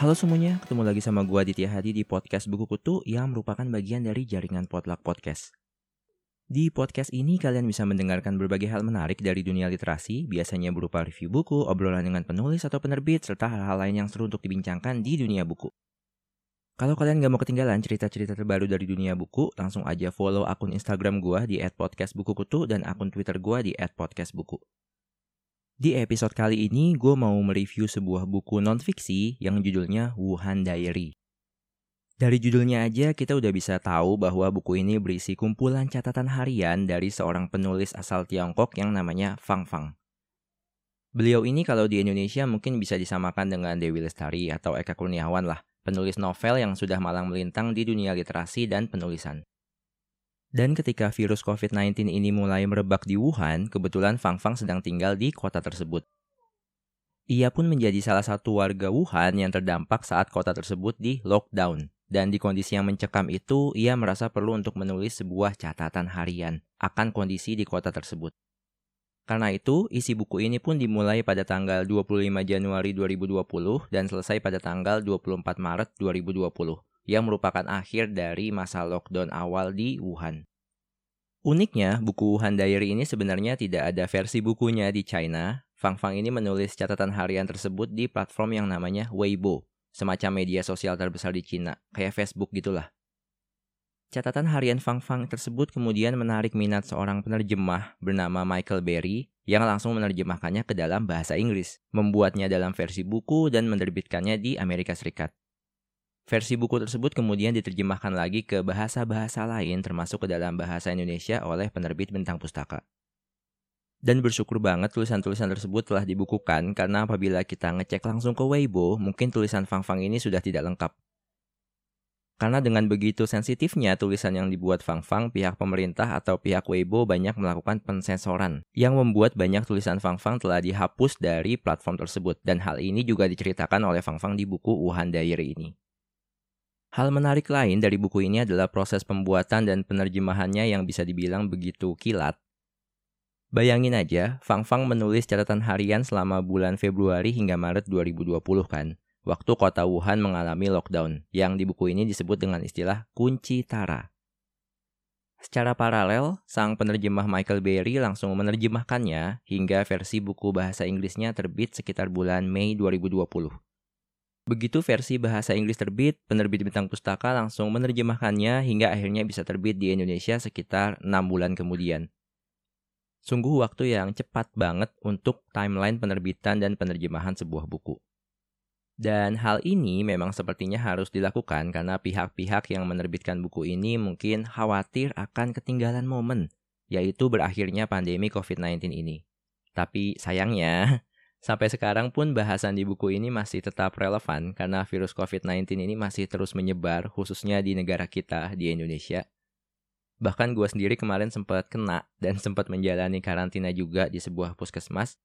Halo semuanya, ketemu lagi sama gua Ditya Hadi di podcast Buku Kutu yang merupakan bagian dari jaringan Potluck Podcast. Di podcast ini kalian bisa mendengarkan berbagai hal menarik dari dunia literasi, biasanya berupa review buku, obrolan dengan penulis atau penerbit, serta hal-hal lain yang seru untuk dibincangkan di dunia buku. Kalau kalian gak mau ketinggalan cerita-cerita terbaru dari dunia buku, langsung aja follow akun Instagram gua di @podcastbukukutu dan akun Twitter gua di @podcastbuku. Di episode kali ini, gue mau mereview sebuah buku non-fiksi yang judulnya Wuhan Diary. Dari judulnya aja kita udah bisa tahu bahwa buku ini berisi kumpulan catatan harian dari seorang penulis asal Tiongkok yang namanya Fang Fang. Beliau ini kalau di Indonesia mungkin bisa disamakan dengan Dewi Lestari atau Eka Kurniawan lah, penulis novel yang sudah malang melintang di dunia literasi dan penulisan. Dan ketika virus COVID-19 ini mulai merebak di Wuhan, kebetulan Fang Fang sedang tinggal di kota tersebut. Ia pun menjadi salah satu warga Wuhan yang terdampak saat kota tersebut di lockdown. Dan di kondisi yang mencekam itu, ia merasa perlu untuk menulis sebuah catatan harian akan kondisi di kota tersebut. Karena itu, isi buku ini pun dimulai pada tanggal 25 Januari 2020 dan selesai pada tanggal 24 Maret 2020 yang merupakan akhir dari masa lockdown awal di Wuhan. Uniknya, buku Wuhan Diary ini sebenarnya tidak ada versi bukunya di China. Fang Fang ini menulis catatan harian tersebut di platform yang namanya Weibo, semacam media sosial terbesar di China, kayak Facebook gitulah. Catatan harian Fang Fang tersebut kemudian menarik minat seorang penerjemah bernama Michael Berry yang langsung menerjemahkannya ke dalam bahasa Inggris, membuatnya dalam versi buku dan menerbitkannya di Amerika Serikat. Versi buku tersebut kemudian diterjemahkan lagi ke bahasa-bahasa lain termasuk ke dalam bahasa Indonesia oleh penerbit Bentang Pustaka. Dan bersyukur banget tulisan-tulisan tersebut telah dibukukan karena apabila kita ngecek langsung ke Weibo, mungkin tulisan Fang Fang ini sudah tidak lengkap. Karena dengan begitu sensitifnya tulisan yang dibuat Fang Fang, pihak pemerintah atau pihak Weibo banyak melakukan pensensoran yang membuat banyak tulisan Fang Fang telah dihapus dari platform tersebut dan hal ini juga diceritakan oleh Fang Fang di buku Wuhan Diary ini. Hal menarik lain dari buku ini adalah proses pembuatan dan penerjemahannya yang bisa dibilang begitu kilat. Bayangin aja, Fang Fang menulis catatan harian selama bulan Februari hingga Maret 2020 kan, waktu kota Wuhan mengalami lockdown, yang di buku ini disebut dengan istilah kunci tara. Secara paralel, sang penerjemah Michael Berry langsung menerjemahkannya hingga versi buku bahasa Inggrisnya terbit sekitar bulan Mei 2020. Begitu versi bahasa Inggris terbit, penerbit Bintang Pustaka langsung menerjemahkannya hingga akhirnya bisa terbit di Indonesia sekitar 6 bulan kemudian. Sungguh waktu yang cepat banget untuk timeline penerbitan dan penerjemahan sebuah buku. Dan hal ini memang sepertinya harus dilakukan karena pihak-pihak yang menerbitkan buku ini mungkin khawatir akan ketinggalan momen, yaitu berakhirnya pandemi COVID-19 ini. Tapi sayangnya, Sampai sekarang pun bahasan di buku ini masih tetap relevan karena virus COVID-19 ini masih terus menyebar khususnya di negara kita, di Indonesia. Bahkan gue sendiri kemarin sempat kena dan sempat menjalani karantina juga di sebuah puskesmas.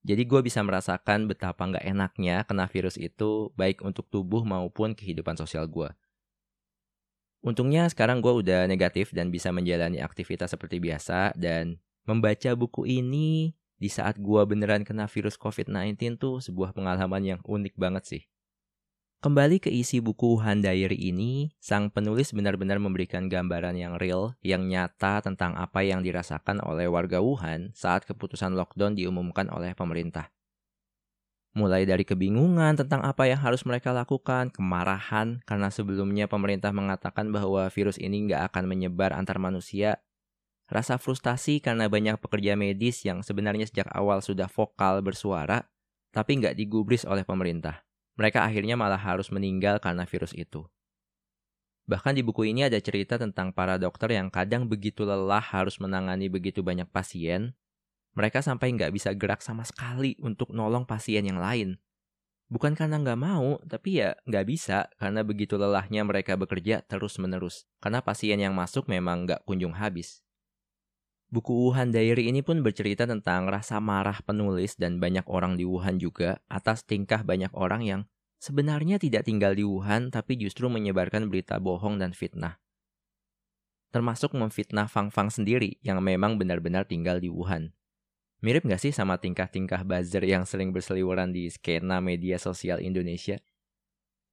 Jadi gue bisa merasakan betapa nggak enaknya kena virus itu baik untuk tubuh maupun kehidupan sosial gue. Untungnya sekarang gue udah negatif dan bisa menjalani aktivitas seperti biasa dan membaca buku ini di saat gua beneran kena virus COVID-19 tuh sebuah pengalaman yang unik banget sih. Kembali ke isi buku Han Diary ini, sang penulis benar-benar memberikan gambaran yang real, yang nyata tentang apa yang dirasakan oleh warga Wuhan saat keputusan lockdown diumumkan oleh pemerintah. Mulai dari kebingungan tentang apa yang harus mereka lakukan, kemarahan karena sebelumnya pemerintah mengatakan bahwa virus ini nggak akan menyebar antar manusia, Rasa frustasi karena banyak pekerja medis yang sebenarnya sejak awal sudah vokal bersuara, tapi nggak digubris oleh pemerintah. Mereka akhirnya malah harus meninggal karena virus itu. Bahkan di buku ini ada cerita tentang para dokter yang kadang begitu lelah harus menangani begitu banyak pasien, mereka sampai nggak bisa gerak sama sekali untuk nolong pasien yang lain. Bukan karena nggak mau, tapi ya nggak bisa karena begitu lelahnya mereka bekerja terus-menerus. Karena pasien yang masuk memang nggak kunjung habis. Buku Wuhan Diary ini pun bercerita tentang rasa marah penulis dan banyak orang di Wuhan juga atas tingkah banyak orang yang sebenarnya tidak tinggal di Wuhan tapi justru menyebarkan berita bohong dan fitnah. termasuk memfitnah Fang Fang sendiri yang memang benar-benar tinggal di Wuhan. Mirip nggak sih sama tingkah-tingkah buzzer yang sering berseliweran di skena media sosial Indonesia?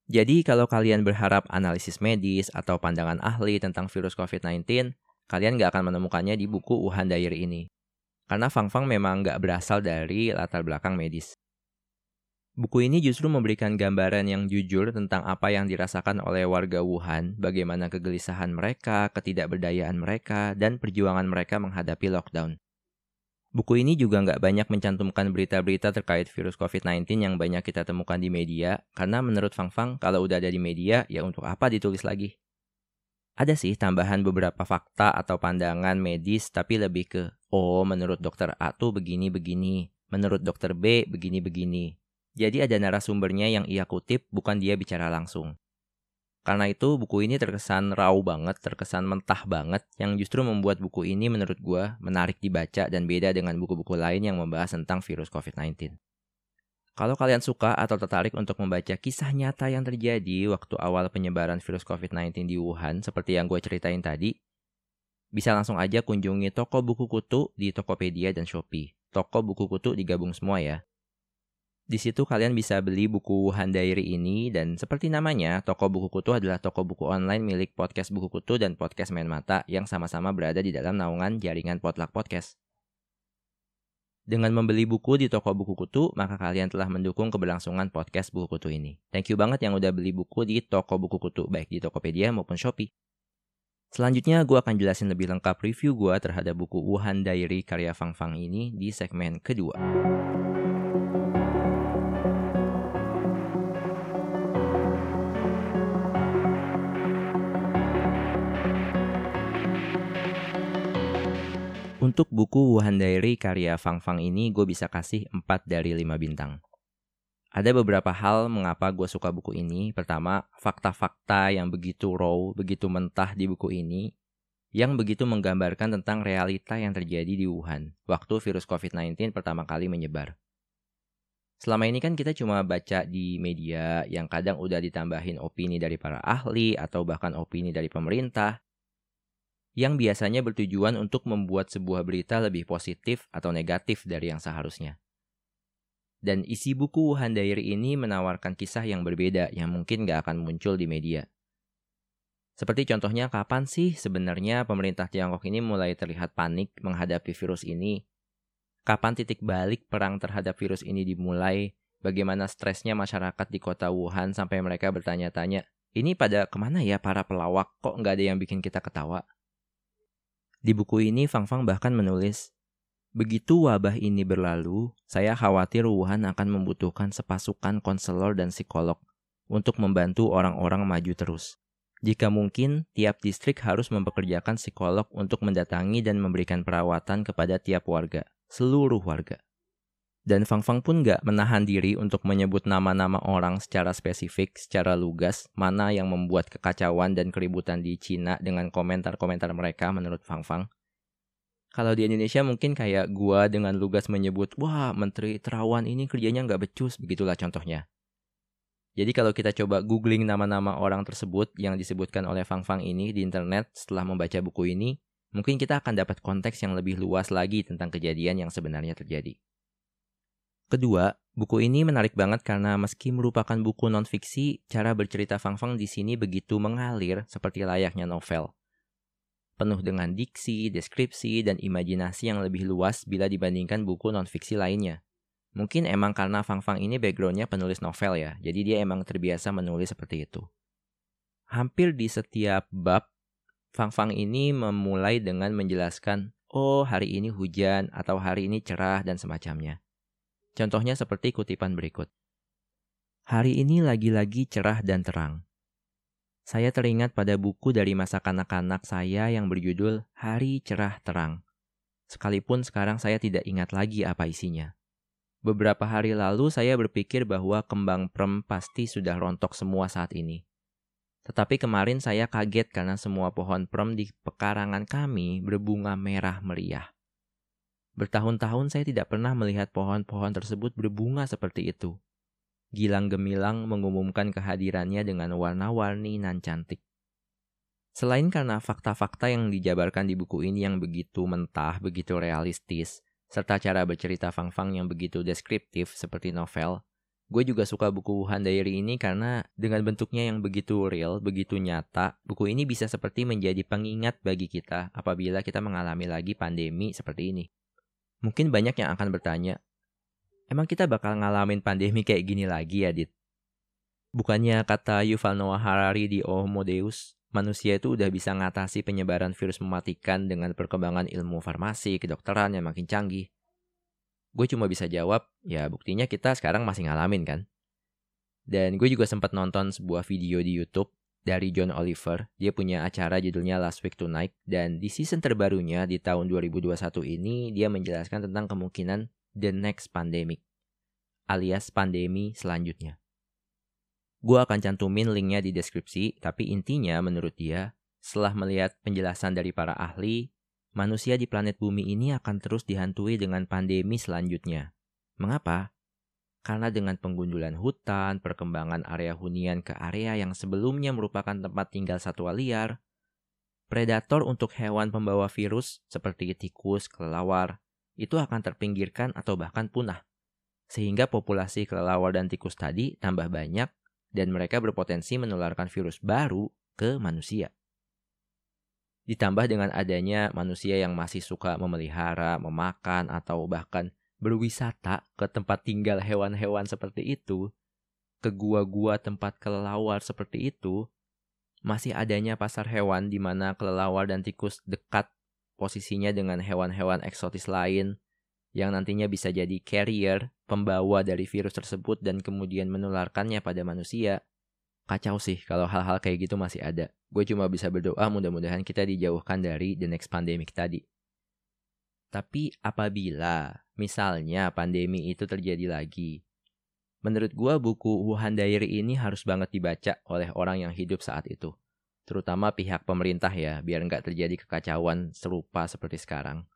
Jadi kalau kalian berharap analisis medis atau pandangan ahli tentang virus COVID-19, kalian nggak akan menemukannya di buku Wuhan Diary ini. Karena Fang Fang memang nggak berasal dari latar belakang medis. Buku ini justru memberikan gambaran yang jujur tentang apa yang dirasakan oleh warga Wuhan, bagaimana kegelisahan mereka, ketidakberdayaan mereka, dan perjuangan mereka menghadapi lockdown. Buku ini juga nggak banyak mencantumkan berita-berita terkait virus COVID-19 yang banyak kita temukan di media, karena menurut Fang Fang, kalau udah ada di media, ya untuk apa ditulis lagi? Ada sih tambahan beberapa fakta atau pandangan medis, tapi lebih ke, oh menurut dokter A tuh begini-begini, menurut dokter B begini-begini, jadi ada narasumbernya yang ia kutip, bukan dia bicara langsung. Karena itu buku ini terkesan raw banget, terkesan mentah banget, yang justru membuat buku ini menurut gue menarik dibaca dan beda dengan buku-buku lain yang membahas tentang virus COVID-19. Kalau kalian suka atau tertarik untuk membaca kisah nyata yang terjadi waktu awal penyebaran virus COVID-19 di Wuhan seperti yang gue ceritain tadi, bisa langsung aja kunjungi toko buku kutu di Tokopedia dan Shopee. Toko buku kutu digabung semua ya. Di situ kalian bisa beli buku Wuhan Diary ini dan seperti namanya, toko buku kutu adalah toko buku online milik podcast buku kutu dan podcast main mata yang sama-sama berada di dalam naungan jaringan Potluck Podcast. Dengan membeli buku di toko buku kutu, maka kalian telah mendukung keberlangsungan podcast buku kutu ini. Thank you banget yang udah beli buku di toko buku kutu, baik di Tokopedia maupun Shopee. Selanjutnya, gue akan jelasin lebih lengkap review gue terhadap buku Wuhan Diary karya Fang Fang ini di segmen kedua. Untuk buku Wuhan Diary karya Fang Fang ini gue bisa kasih 4 dari 5 bintang. Ada beberapa hal mengapa gue suka buku ini. Pertama, fakta-fakta yang begitu raw, begitu mentah di buku ini, yang begitu menggambarkan tentang realita yang terjadi di Wuhan waktu virus COVID-19 pertama kali menyebar. Selama ini kan kita cuma baca di media yang kadang udah ditambahin opini dari para ahli atau bahkan opini dari pemerintah yang biasanya bertujuan untuk membuat sebuah berita lebih positif atau negatif dari yang seharusnya. Dan isi buku Wuhan Diary ini menawarkan kisah yang berbeda yang mungkin gak akan muncul di media. Seperti contohnya kapan sih sebenarnya pemerintah Tiongkok ini mulai terlihat panik menghadapi virus ini? Kapan titik balik perang terhadap virus ini dimulai? Bagaimana stresnya masyarakat di kota Wuhan sampai mereka bertanya-tanya, ini pada ke mana ya para pelawak kok nggak ada yang bikin kita ketawa? Di buku ini, Fang Fang bahkan menulis, Begitu wabah ini berlalu, saya khawatir Wuhan akan membutuhkan sepasukan konselor dan psikolog untuk membantu orang-orang maju terus. Jika mungkin, tiap distrik harus mempekerjakan psikolog untuk mendatangi dan memberikan perawatan kepada tiap warga, seluruh warga. Dan Fang Fang pun gak menahan diri untuk menyebut nama-nama orang secara spesifik, secara lugas, mana yang membuat kekacauan dan keributan di Cina dengan komentar-komentar mereka menurut Fang Fang. Kalau di Indonesia mungkin kayak gua dengan lugas menyebut, wah Menteri Terawan ini kerjanya nggak becus, begitulah contohnya. Jadi kalau kita coba googling nama-nama orang tersebut yang disebutkan oleh Fang Fang ini di internet setelah membaca buku ini, mungkin kita akan dapat konteks yang lebih luas lagi tentang kejadian yang sebenarnya terjadi. Kedua, buku ini menarik banget karena meski merupakan buku non-fiksi, cara bercerita Fang Fang di sini begitu mengalir seperti layaknya novel. Penuh dengan diksi, deskripsi, dan imajinasi yang lebih luas bila dibandingkan buku non-fiksi lainnya. Mungkin emang karena Fang Fang ini backgroundnya penulis novel ya, jadi dia emang terbiasa menulis seperti itu. Hampir di setiap bab, Fang Fang ini memulai dengan menjelaskan, oh hari ini hujan atau hari ini cerah dan semacamnya. Contohnya seperti kutipan berikut. Hari ini lagi-lagi cerah dan terang. Saya teringat pada buku dari masa kanak-kanak saya yang berjudul Hari Cerah Terang. Sekalipun sekarang saya tidak ingat lagi apa isinya. Beberapa hari lalu saya berpikir bahwa kembang prem pasti sudah rontok semua saat ini. Tetapi kemarin saya kaget karena semua pohon prem di pekarangan kami berbunga merah meriah. Bertahun-tahun saya tidak pernah melihat pohon-pohon tersebut berbunga seperti itu. Gilang gemilang mengumumkan kehadirannya dengan warna-warni nan cantik. Selain karena fakta-fakta yang dijabarkan di buku ini yang begitu mentah, begitu realistis, serta cara bercerita Fang Fang yang begitu deskriptif seperti novel, gue juga suka buku Wuhan Diary ini karena dengan bentuknya yang begitu real, begitu nyata, buku ini bisa seperti menjadi pengingat bagi kita apabila kita mengalami lagi pandemi seperti ini. Mungkin banyak yang akan bertanya, emang kita bakal ngalamin pandemi kayak gini lagi ya, Dit? Bukannya kata Yuval Noah Harari di Homo Deus, manusia itu udah bisa ngatasi penyebaran virus mematikan dengan perkembangan ilmu farmasi, kedokteran yang makin canggih. Gue cuma bisa jawab, ya buktinya kita sekarang masih ngalamin kan. Dan gue juga sempat nonton sebuah video di YouTube dari John Oliver. Dia punya acara judulnya Last Week Tonight. Dan di season terbarunya di tahun 2021 ini, dia menjelaskan tentang kemungkinan the next pandemic. Alias pandemi selanjutnya. Gue akan cantumin linknya di deskripsi, tapi intinya menurut dia, setelah melihat penjelasan dari para ahli, manusia di planet bumi ini akan terus dihantui dengan pandemi selanjutnya. Mengapa? Karena dengan penggundulan hutan, perkembangan area hunian ke area yang sebelumnya merupakan tempat tinggal satwa liar, predator untuk hewan pembawa virus seperti tikus, kelelawar, itu akan terpinggirkan atau bahkan punah. Sehingga populasi kelelawar dan tikus tadi tambah banyak dan mereka berpotensi menularkan virus baru ke manusia. Ditambah dengan adanya manusia yang masih suka memelihara, memakan, atau bahkan berwisata ke tempat tinggal hewan-hewan seperti itu, ke gua-gua tempat kelelawar seperti itu, masih adanya pasar hewan di mana kelelawar dan tikus dekat posisinya dengan hewan-hewan eksotis lain yang nantinya bisa jadi carrier, pembawa dari virus tersebut dan kemudian menularkannya pada manusia. Kacau sih kalau hal-hal kayak gitu masih ada. Gue cuma bisa berdoa mudah-mudahan kita dijauhkan dari the next pandemic tadi. Tapi apabila misalnya pandemi itu terjadi lagi, menurut gue buku Wuhan Diary ini harus banget dibaca oleh orang yang hidup saat itu. Terutama pihak pemerintah ya, biar nggak terjadi kekacauan serupa seperti sekarang.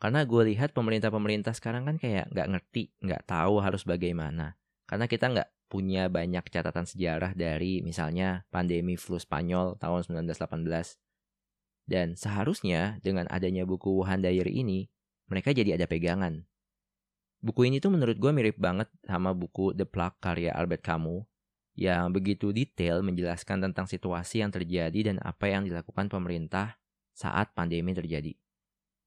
Karena gue lihat pemerintah-pemerintah sekarang kan kayak nggak ngerti, nggak tahu harus bagaimana. Karena kita nggak punya banyak catatan sejarah dari misalnya pandemi flu Spanyol tahun 1918. Dan seharusnya dengan adanya buku Wuhan Diary ini, mereka jadi ada pegangan. Buku ini tuh menurut gue mirip banget sama buku The Plague karya Albert Camus yang begitu detail menjelaskan tentang situasi yang terjadi dan apa yang dilakukan pemerintah saat pandemi terjadi.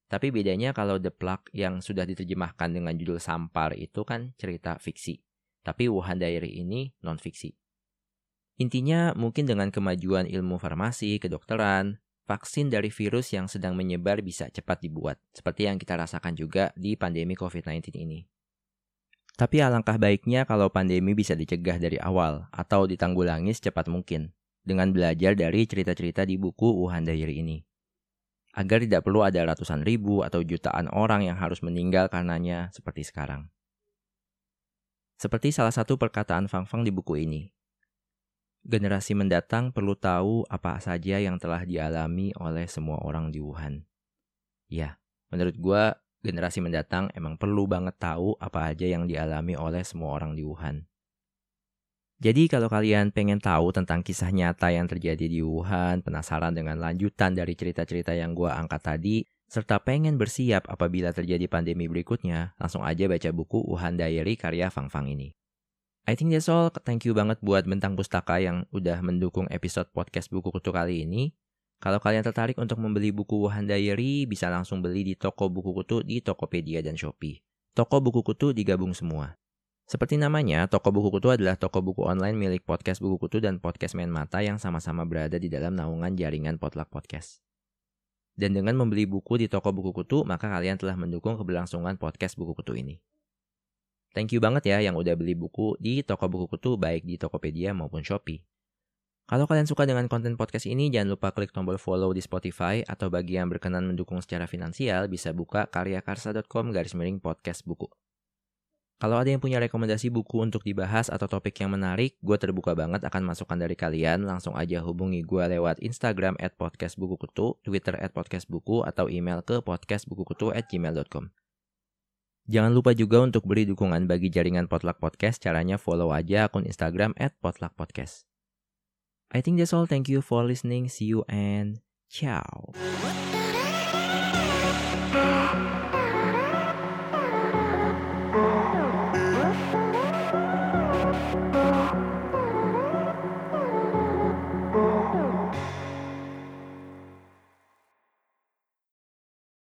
Tapi bedanya kalau The Plug yang sudah diterjemahkan dengan judul Sampar itu kan cerita fiksi. Tapi Wuhan Diary ini non-fiksi. Intinya mungkin dengan kemajuan ilmu farmasi, kedokteran, vaksin dari virus yang sedang menyebar bisa cepat dibuat. Seperti yang kita rasakan juga di pandemi COVID-19 ini. Tapi alangkah baiknya kalau pandemi bisa dicegah dari awal atau ditanggulangi secepat mungkin dengan belajar dari cerita-cerita di buku Wuhan Diary ini agar tidak perlu ada ratusan ribu atau jutaan orang yang harus meninggal karenanya seperti sekarang. Seperti salah satu perkataan Fang Fang di buku ini. Generasi mendatang perlu tahu apa saja yang telah dialami oleh semua orang di Wuhan. Ya, menurut gue generasi mendatang emang perlu banget tahu apa aja yang dialami oleh semua orang di Wuhan. Jadi kalau kalian pengen tahu tentang kisah nyata yang terjadi di Wuhan, penasaran dengan lanjutan dari cerita-cerita yang gue angkat tadi, serta pengen bersiap apabila terjadi pandemi berikutnya, langsung aja baca buku Wuhan Diary karya Fang Fang ini. I think that's all. Thank you banget buat Bentang Pustaka yang udah mendukung episode podcast buku kutu kali ini. Kalau kalian tertarik untuk membeli buku Wuhan Diary, bisa langsung beli di toko buku kutu di Tokopedia dan Shopee. Toko buku kutu digabung semua. Seperti namanya, toko buku kutu adalah toko buku online milik podcast buku kutu dan podcast main mata yang sama-sama berada di dalam naungan jaringan potluck podcast. Dan dengan membeli buku di toko buku kutu, maka kalian telah mendukung keberlangsungan podcast buku kutu ini. Thank you banget ya yang udah beli buku di toko buku kutu baik di Tokopedia maupun Shopee. Kalau kalian suka dengan konten podcast ini, jangan lupa klik tombol follow di Spotify atau bagi yang berkenan mendukung secara finansial bisa buka karyakarsa.com garis miring podcast buku. Kalau ada yang punya rekomendasi buku untuk dibahas atau topik yang menarik, gue terbuka banget akan masukan dari kalian. Langsung aja hubungi gue lewat Instagram at podcastbukukutu, Twitter at podcastbuku, atau email ke podcastbukukutu at gmail.com. Jangan lupa juga untuk beri dukungan bagi jaringan Potluck Podcast, caranya follow aja akun Instagram at Potluck Podcast. I think that's all. Thank you for listening. See you and ciao.